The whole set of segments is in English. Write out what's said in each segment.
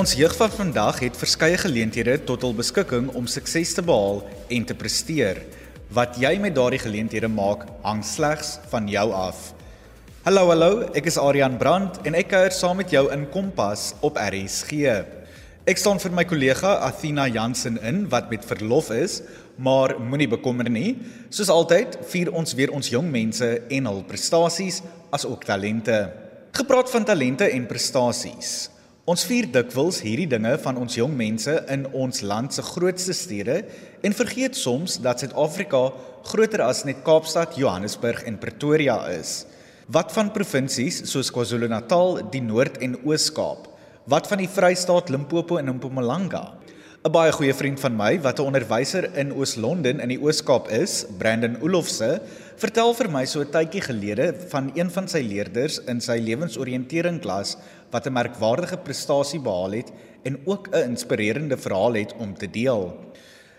Ons jeug van vandag het verskeie geleenthede tot hul beskikking om sukses te behaal en te presteer. Wat jy met daardie geleenthede maak, hang slegs van jou af. Hallo hallo, ek is Adrian Brandt en ek kuier saam met jou in Kompas op RSG. Ek staan vir my kollega Athena Jansen in wat met verlof is, maar moenie bekommer nie. Soos altyd, vier ons weer ons jong mense en hul prestasies as ook talente. Gepraat van talente en prestasies. Ons vier dikwels hierdie dinge van ons jong mense in ons land se grootste stede en vergeet soms dat Suid-Afrika groter as net Kaapstad, Johannesburg en Pretoria is. Wat van provinsies soos KwaZulu-Natal, die Noord- en Oos-Kaap? Wat van die Vrystaat, Limpopo en Mpumalanga? 'n Baie goeie vriend van my wat 'n onderwyser in Oos-London in die Oos-Kaap is, Brandon Olofse, vertel vir my so 'n tydjie gelede van een van sy leerders in sy lewensoriëntering klas wat 'n merkwaardige prestasie behaal het en ook 'n inspirerende verhaal het om te deel.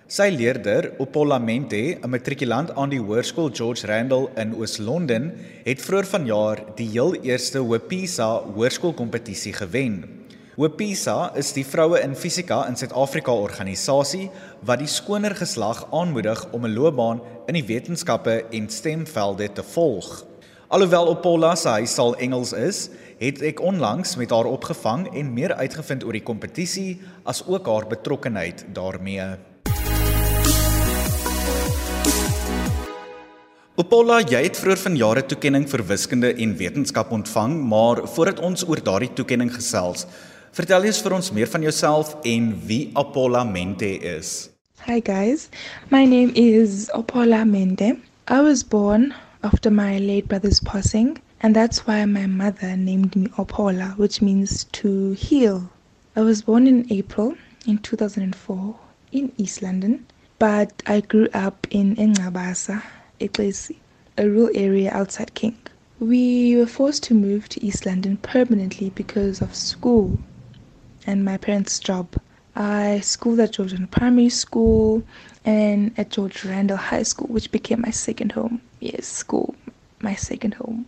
Sy leerder, Opola Mente, 'n matrikulant aan die Hoërskool George Randall in Oos-London, het vroeër vanjaar die heel eerste Hopisa Hoërskoolkompetisie gewen. Hopisa is die vroue in fisika in Suid-Afrika organisasie wat die skoner geslag aanmoedig om 'n loopbaan in die wetenskappe en STEM-velde te volg. Alhoewel Opola se huistaal Engels is, het ek onlangs met haar opgevang en meer uitgevind oor die kompetisie as ook haar betrokkeheid daarmee. Opola, jy het vroeër vanjaar 'n toekenning vir wiskunde en wetenskap ontvang, maar voordat ons oor daardie toekenning gesels, vertel eens vir ons meer van jouself en wie Ophola Mente is. Hi guys, my name is Ophola Mente. I was born after my late brother's passing and that's why my mother named me Ophola, which means to heal. I was born in April in 2004 in East London, but I grew up in Engabasa, Eklesi, a rural area outside King. We were forced to move to East London permanently because of school and my parents' job. I schooled at Georgian Primary School and at George Randell High School, which became my second home. Yes, school, my second home.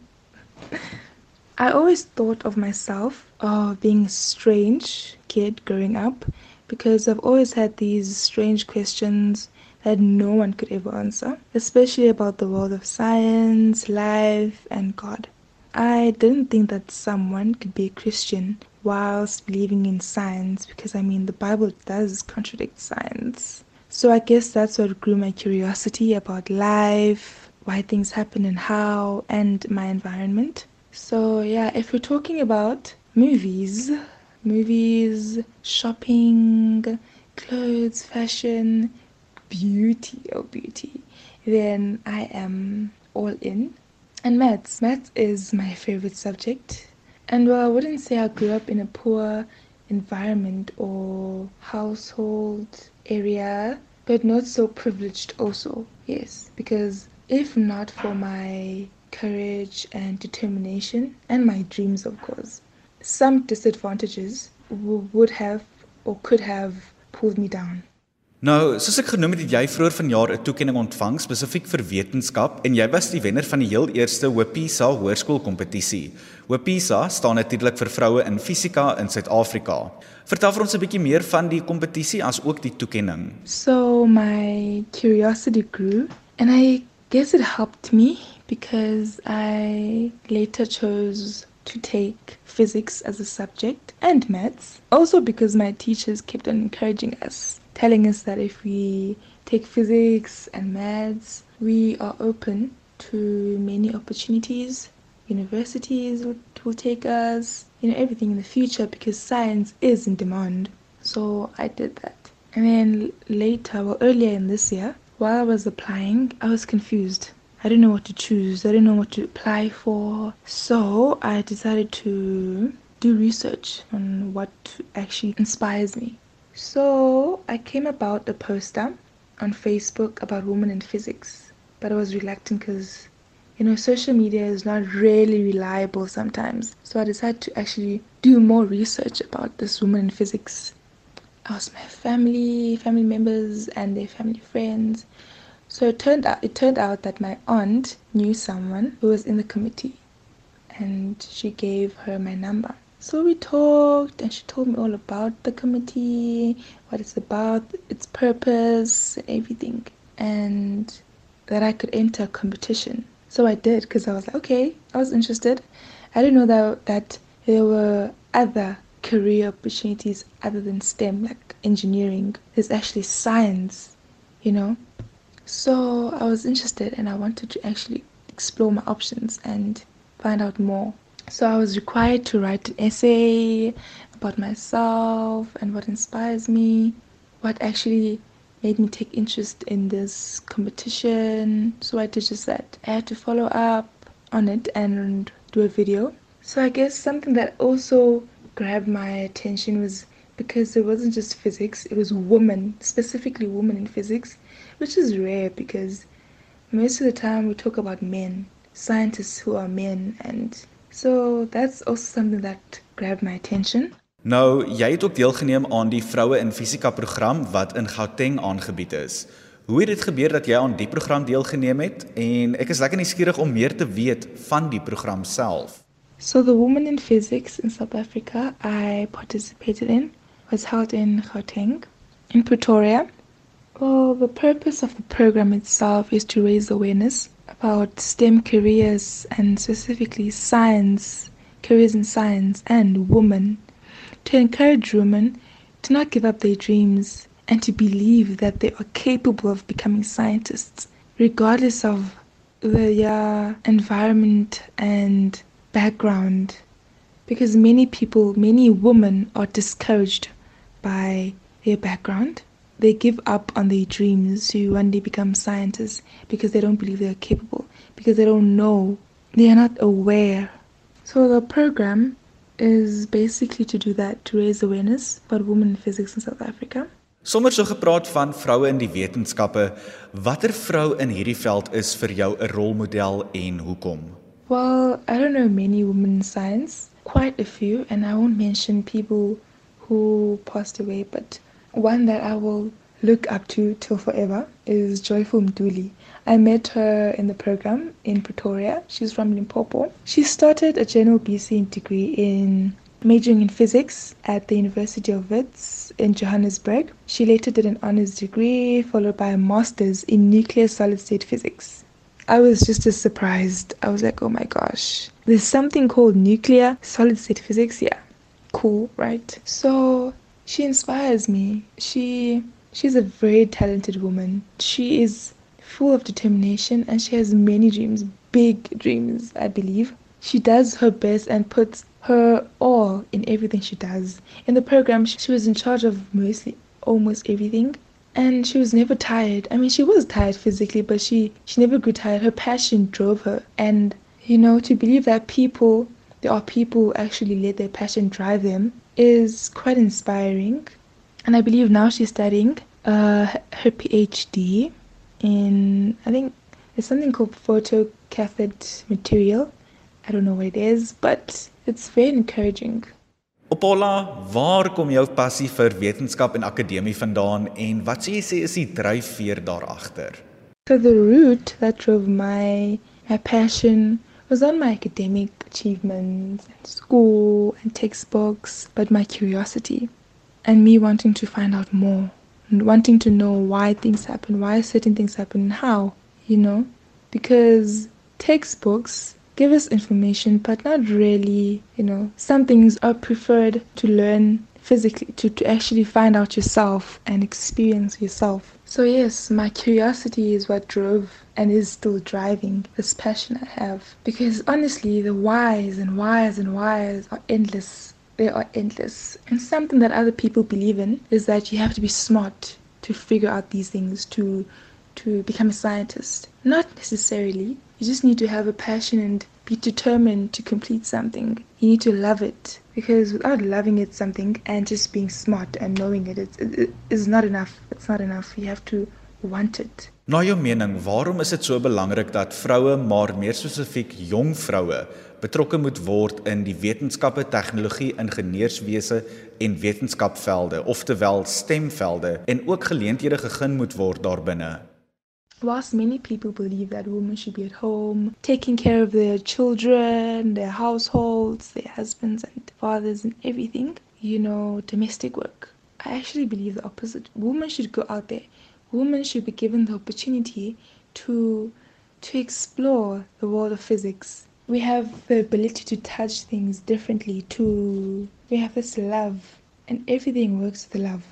I always thought of myself uh, being a strange kid growing up because I've always had these strange questions that no one could ever answer, especially about the world of science, life, and God. I didn't think that someone could be a Christian whilst believing in science because I mean, the Bible does contradict science. So I guess that's what grew my curiosity about life, why things happen and how, and my environment. So, yeah, if we're talking about movies, movies, shopping, clothes, fashion, beauty, oh, beauty, then I am all in. And maths. Maths is my favorite subject. And while I wouldn't say I grew up in a poor environment or household area, but not so privileged also. Yes, because if not for my courage and determination and my dreams, of course, some disadvantages would have or could have pulled me down. Nou, soos ek genoem het, het jy vroeër vanjaar 'n toekenning ontvang spesifiek vir wetenskap en jy was die wenner van die heel eerste Hopisa hoërskoolkompetisie. Hopisa staan natuurlik vir vroue in fisika in Suid-Afrika. Vertel vir ons 'n bietjie meer van die kompetisie as ook die toekenning. So my curiosity grew and I guess it helped me because I later chose to take physics as a subject and maths. Also because my teachers kept on encouraging us, telling us that if we take physics and maths, we are open to many opportunities. Universities will, take us, you know, everything in the future because science is in demand. So I did that. And then later, well, earlier in this year, while I was applying, I was confused. I didn't know what to choose. I didn't know what to apply for. So I decided to do research on what actually inspires me. So I came about a poster on Facebook about women in physics, but I was reluctant because you know social media is not really reliable sometimes. So I decided to actually do more research about this woman in physics I asked my family, family members, and their family friends. So it turned out it turned out that my aunt knew someone who was in the committee, and she gave her my number. So we talked, and she told me all about the committee, what it's about, its purpose, everything, and that I could enter a competition. So I did because I was like, okay, I was interested. I didn't know that that there were other career opportunities other than STEM, like engineering. There's actually science, you know. So I was interested, and I wanted to actually explore my options and find out more. So I was required to write an essay about myself and what inspires me, what actually made me take interest in this competition. So I did just that. I had to follow up on it and do a video. So I guess something that also grabbed my attention was because it wasn't just physics, it was women, specifically women in physics, which is rare because most of the time we talk about men, scientists who are men and so that's also something that grabbed my attention. Nou, jy het ook deelgeneem aan die vroue in fisika program wat in Gauteng aangebied is. Hoe het dit gebeur dat jy aan die program deelgeneem het en ek is lekker nuuskierig om meer te weet van die program self. So the Women in Physics in South Africa I participated in was held in Gauteng in Pretoria. Well, the purpose of the program itself is to raise awareness about STEM careers and specifically science, careers in science and women, to encourage women to not give up their dreams and to believe that they are capable of becoming scientists, regardless of their uh, environment and background. Because many people, many women are discouraged by their background they give up on their dreams to one day become scientists because they don't believe they're capable, because they don't know, they are not aware. So the program is basically to do that, to raise awareness about women in physics in South Africa. Sommers so gepraat van vroue in die wetenskappe. Watter vrou in hierdie veld is vir jou 'n rolmodel en hoekom? Well, I don't know many women in science, quite a few, and I won't mention people who passed away, but one that I will look up to till forever is Joyful Mduli. I met her in the program in Pretoria. She's from Limpopo. She started a general BC degree in majoring in physics at the University of Wits in Johannesburg. She later did an honors degree followed by a master's in nuclear solid state physics. I was just as surprised. I was like, oh my gosh, there's something called nuclear solid state physics. Yeah, cool, right? So she inspires me. She she's a very talented woman. She is full of determination and she has many dreams, big dreams, I believe. She does her best and puts her all in everything she does. In the program, she was in charge of mostly almost everything and she was never tired. I mean, she was tired physically, but she she never grew tired. Her passion drove her. And you know, to believe that people there are people who actually let their passion drive them is quite inspiring. And I believe now she's studying uh, her PhD in, I think it's something called photocathode material. I don't know what it is, but it's very encouraging. Opola, waar kom jou passie vir wetenskap en akademie vandaan en wat sê jy sê is die dryfveer daar agter? So the root that drove my my passion was on my academic achievements and school and textbooks, but my curiosity and me wanting to find out more and wanting to know why things happen, why certain things happen, and how, you know, because textbooks give us information, but not really, you know, some things are preferred to learn physically, to, to actually find out yourself and experience yourself. So, yes, my curiosity is what drove and is still driving this passion I have. Because honestly, the whys and whys and whys are endless. They are endless. And something that other people believe in is that you have to be smart to figure out these things, to to become a scientist. Not necessarily. You just need to have a passion and be determined to complete something. You need to love it because without loving it something and just being smart and knowing it, it, it is not enough. It's not enough. You have to want it. Na jou mening, waarom is dit so belangrik dat vroue, maar meer spesifiek jong vroue, betrokke moet word in die wetenskappe, tegnologie, ingenieurswese en wetenskapvelde, oftewel STEM-velde en ook geleenthede gegee moet word daarbinne? Whilst many people believe that women should be at home, taking care of their children, their households, their husbands and fathers, and everything, you know, domestic work, I actually believe the opposite. Women should go out there. Women should be given the opportunity to to explore the world of physics. We have the ability to touch things differently. To we have this love, and everything works with love.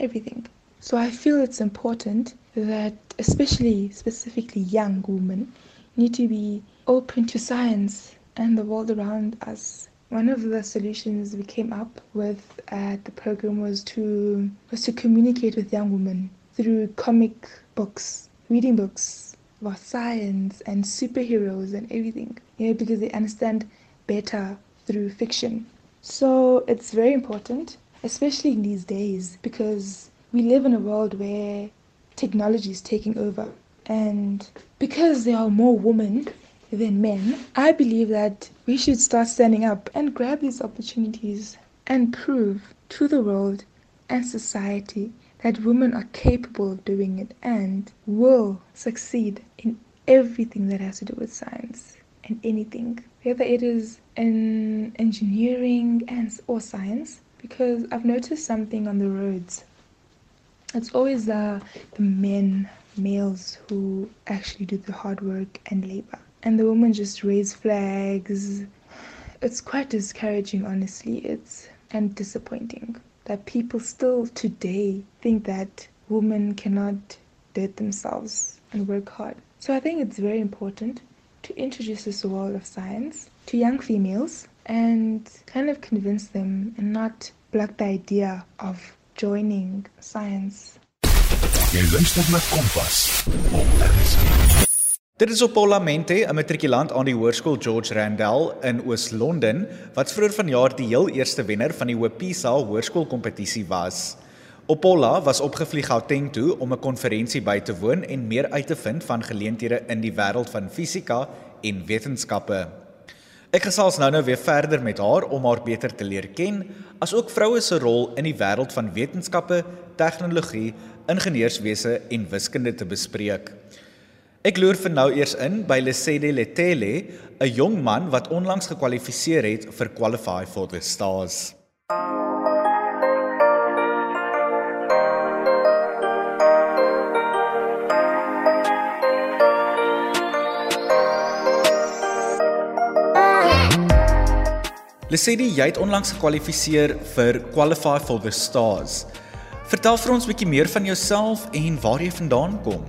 Everything. So I feel it's important that especially specifically young women need to be open to science and the world around us. One of the solutions we came up with at the program was to was to communicate with young women through comic books, reading books about science and superheroes and everything. You know, because they understand better through fiction. So it's very important, especially in these days, because we live in a world where technology is taking over. And because there are more women than men, I believe that we should start standing up and grab these opportunities and prove to the world and society that women are capable of doing it and will succeed in everything that has to do with science and anything, whether it is in engineering and or science. Because I've noticed something on the roads it's always the, men, males, who actually do the hard work and labor. And the women just raise flags. It's quite discouraging, honestly. It's and disappointing that people still today think that women cannot do it themselves and work hard. So I think it's very important to introduce this world of science to young females and kind of convince them and not block the idea of joining science. Jy luister na Kompas op RSG. Dit is op Paulamente, 'n matrikulant aan die Hoërskool George Randell in Oos-London wat vroeër vanjaar die heel eerste wenner van die Hopisa Hoërskoolkompetisie was. Opola was opgevlieg Gauteng toe om 'n konferensie by te woon en meer uit te vind van geleenthede in die wêreld van fisika en wetenskappe. Ek gesels nou-nou weer verder met haar om haar beter te leer ken, asook vroue se rol in die wêreld van wetenskappe, tegnologie, ingenieurswese en wiskunde te bespreek. Ek loer vir nou eers in by Lesedi Letele, 'n jong man wat onlangs gekwalifiseer het vir Qualify for the Stars. Lesedi, jy het onlangs gekwalifiseer vir Qualify for the Stars. Vertel vir ons 'n bietjie meer van jouself en waar jy vandaan kom.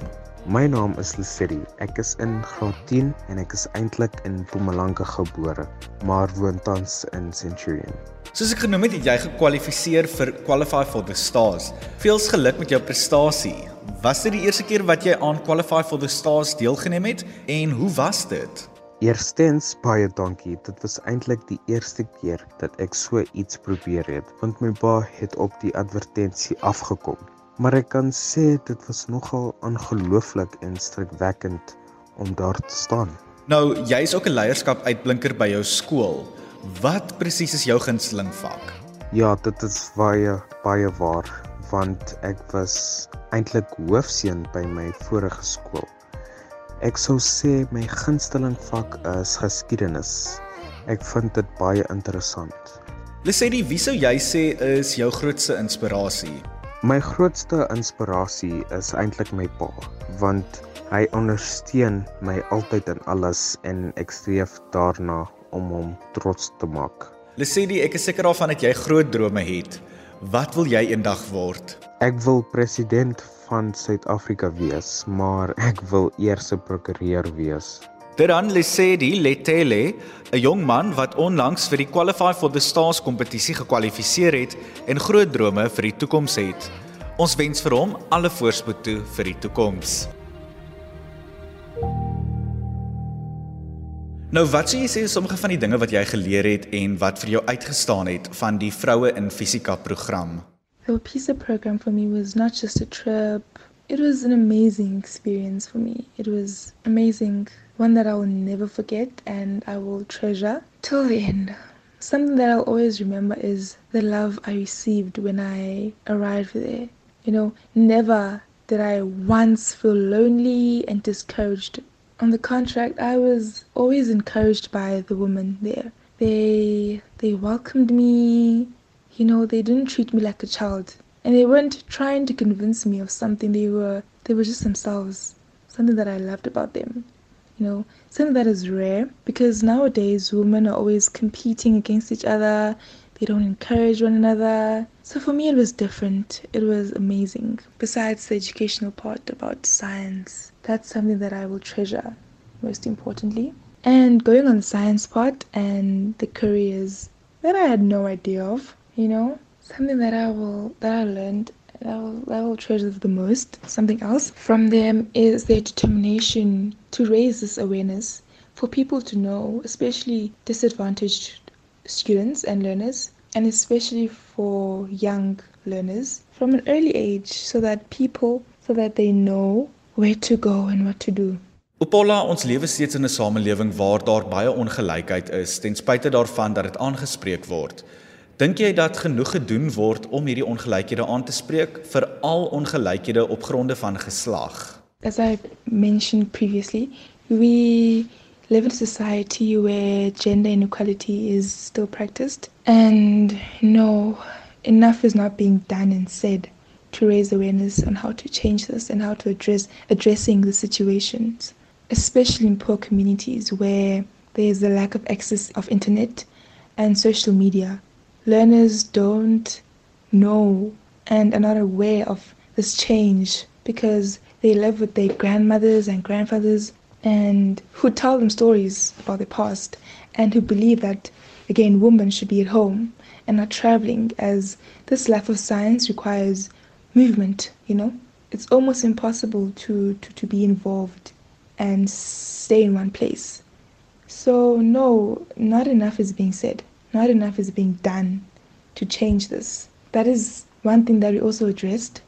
My naam is Lesedi. Ek is in Graad 10 en ek is eintlik in Mpumalanga gebore, maar woon tans in Centurion. Soos ek genoem het, het jy gekwalifiseer vir Qualify for the Stars. Veels geluk met jou prestasie. Was dit die eerste keer wat jy aan Qualify for the Stars deelgeneem het en hoe was dit? Eerstens baie dankie. Dit was eintlik die eerste keer dat ek so iets probeer het, want my pa het op die advertensie afgekom. Maar ek kan sê dit was nogal ongelooflik en skrikwekkend om daar te staan. Nou, jy is ook 'n leierskap uitblinker by jou skool. Wat presies is jou gunsteling vak? Ja, dit is baie baie waar, want ek was eintlik hoofseun by my vorige skool. Ek sou sê my gunsteling vak is geskiedenis. Ek vind dit baie interessant. Lesedi, wie sou jy sê is jou grootste inspirasie? My grootste inspirasie is eintlik my pa, want hy ondersteun my altyd in alles en ek streef daarna om hom trots te maak. Lesedi, ek is seker daarvan dat jy groot drome het. Wat wil jy eendag word? Ek wil president van Suid-Afrika wees, maar ek wil eers 'n prokureur wees. Deran Lesedi Letele, 'n jong man wat onlangs vir die Qualify for the Stars kompetisie gekwalifiseer het en groot drome vir die toekoms het. Ons wens vir hom alle voorspoed toe vir die toekoms. Nou wat sê jy sê sommige van die dinge wat jy geleer het en wat vir jou uitgestaan het van die vroue in fisika program? The PISA program for me was not just a trip, it was an amazing experience for me. It was amazing, one that I will never forget and I will treasure till the end. Something that I'll always remember is the love I received when I arrived there. You know, never did I once feel lonely and discouraged. On the contract, I was always encouraged by the women there. They they welcomed me, you know, they didn't treat me like a child. And they weren't trying to convince me of something. They were they were just themselves. Something that I loved about them. You know, something that is rare because nowadays women are always competing against each other. They don't encourage one another. So for me, it was different. It was amazing. Besides the educational part about science, that's something that I will treasure most importantly. And going on the science part and the careers that I had no idea of, you know, something that I will that I learned that I will, that I will treasure the most. Something else from them is their determination to raise this awareness for people to know, especially disadvantaged students and learners, and especially for young learners from an early age, so that people, so that they know where to go and what to do. Opola, ons lewe steeds in 'n samelewing waar daar baie ongelykheid is, ten spyte daarvan dat dit aangespreek word. Dink jy dat genoeg gedoen word om hierdie ongelykhede aan te spreek, veral ongelykhede op gronde van geslag? As I mentioned previously, we live in a society where gender inequality is still practiced and no enough is not being done and said to raise awareness on how to change this and how to address addressing the situations especially in poor communities where there is a lack of access of internet and social media learners don't know and are not aware of this change because they live with their grandmothers and grandfathers and who tell them stories about their past and who believe that again women should be at home and not traveling as this life of science requires movement you know? It's almost impossible to, to, to be involved and stay in one place. So no not enough is being said not enough is being done to change this. That is one thing that we also addressed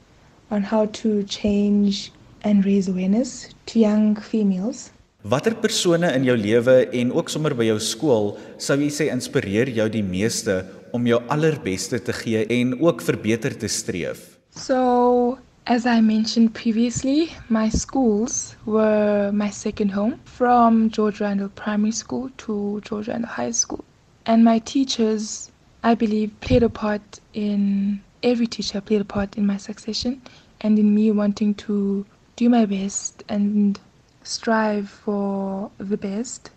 on how to change and raise awareness to young females. Watter persone in jou lewe en ook sommer by jou skool sou jy sê inspireer jou die meeste om jou allerbeste te gee en ook vir beter te streef? So, as I mentioned previously, my schools were my second home from George Randall Primary School to George Randall High School. And my teachers, I believe, played a part in every teacher played a part in my succession and in me wanting to do my best and strive for the best,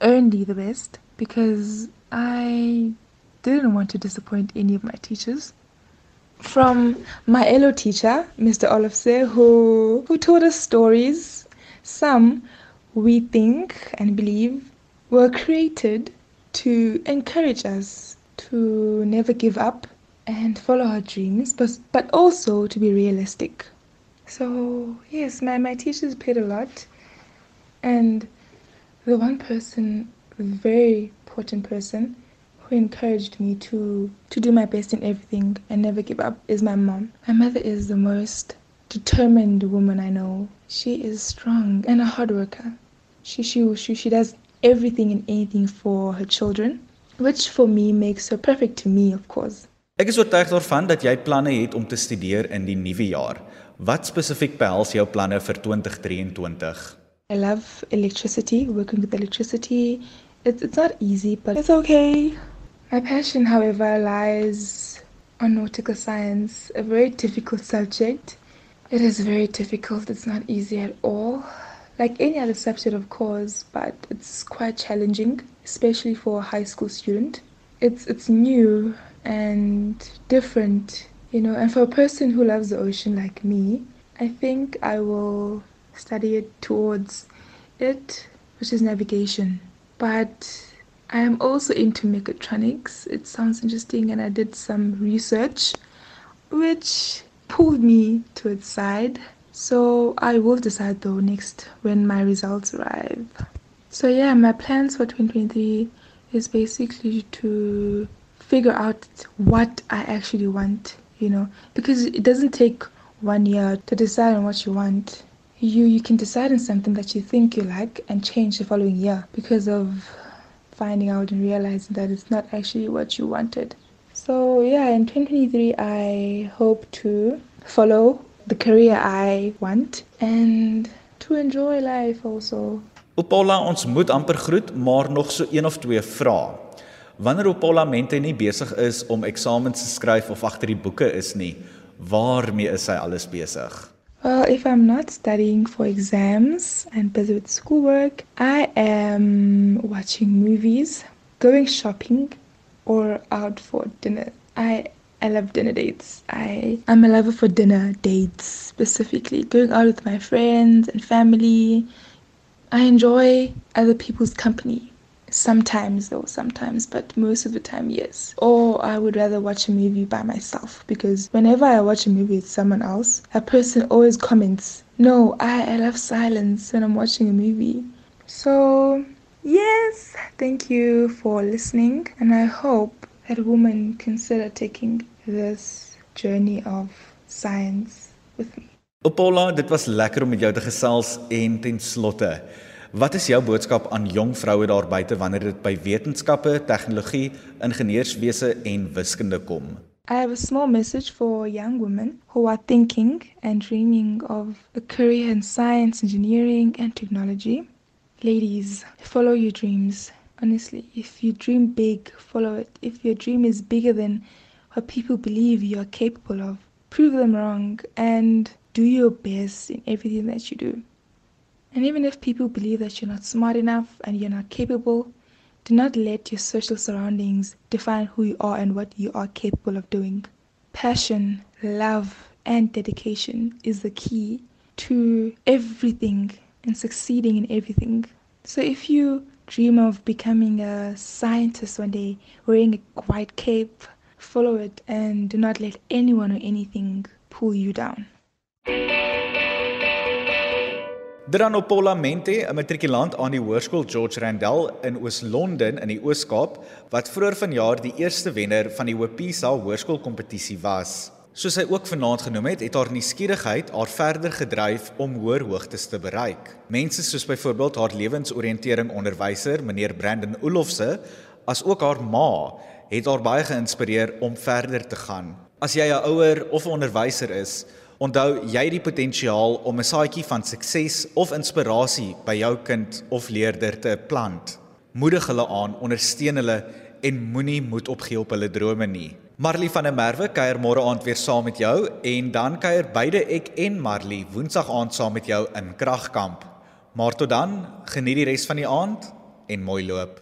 only the best, because I didn't want to disappoint any of my teachers. From my ELO teacher, Mr. Olofse, who, who told us stories, some we think and believe were created to encourage us to never give up and follow our dreams, but, but also to be realistic. So, yes, my, my teachers played a lot. And the one person, very important person, who encouraged me to, to do my best in everything and never give up is my mom. My mother is the most determined woman I know. She is strong and a hard worker. She, she, she, she does everything and anything for her children, which for me makes her perfect to me, of course. Ek is oortuig daarvan dat jy planne het om te studeer in die nuwe jaar. Wat spesifiek behels jou planne vir 2023? I love electricity, working with electricity. It's, it's not easy, but it's okay. My passion, however, lies on nautical science, a very difficult subject. It is very difficult, it's not easy at all like any other subject, of course, but it's quite challenging, especially for a high school student. It's it's new and different, you know. And for a person who loves the ocean like me, I think I will study it towards it, which is navigation. But I am also into mechatronics. It sounds interesting, and I did some research, which pulled me to its side so I will decide though next when my results arrive. So yeah, my plans for 2023 is basically to figure out what I actually want, you know, because it doesn't take one year to decide on what you want. You you can decide on something that you think you like and change the following year because of finding out and realizing that it's not actually what you wanted. So yeah, in 2023 I hope to follow the career I want and to enjoy life also. Opola ons moet amper groet, maar nog so een of twee vrae. Wanneer Opola mente nie besig is om eksamens te skryf of agter die boeke is nie, waarmee is sy alles besig? Well, if I'm not studying for exams and busy with schoolwork, I am watching movies, going shopping, or out for dinner. I I love dinner dates. I I'm a lover for dinner dates specifically, going out with my friends and family. I enjoy other people's company. Sometimes though, sometimes, but most of the time, yes. Or I would rather watch a movie by myself because whenever I watch a movie with someone else, a person always comments, No, I, I love silence when I'm watching a movie. So, yes, thank you for listening, and I hope that women consider taking this journey of science with me. Opola, dit was lekker om met jou te gesels en ten slotte Wat is jou boodskap aan jong vroue daar buite wanneer dit by wetenskappe, tegnologie, ingenieurswese en wiskunde kom? I have a small message for young women who are thinking and dreaming of a career in science, engineering, and technology. Ladies, follow your dreams. Honestly, if you dream big, follow it. If your dream is bigger than what people believe you are capable of, prove them wrong and do your best in everything that you do. And even if people believe that you're not smart enough and you're not capable, do not let your social surroundings define who you are and what you are capable of doing. Passion, love, and dedication is the key to everything and succeeding in everything. So if you dream of becoming a scientist one day, wearing a white cape, follow it and do not let anyone or anything pull you down. Drano Paula Mente, 'n matrikulant aan die Hoërskool George Randell in Oos-London in die Oos-Kaap, wat vroeër vanjaar die eerste wenner van die Hopisa Hoërskoolkompetisie was. Soos hy ook vanaand genoem het, het haar nuuskierigheid haar verder gedryf om hoër hoogtes te bereik. Mense soos byvoorbeeld haar lewensoriëntering onderwyser, meneer Brandon Olofse, as ook haar ma, het haar baie geïnspireer om verder te gaan. As jy 'n ouer of 'n onderwyser is, Onthou jy die potensiaal om 'n saadjie van sukses of inspirasie by jou kind of leerder te plant. Moedig hulle aan, ondersteun hulle en moenie moed opgee op hulle drome nie. Marley van der Merwe kuier môre aand weer saam met jou en dan kuier beide ek en Marley woensdag aand saam met jou in Kragkamp. Maar tot dan, geniet die res van die aand en mooi loop.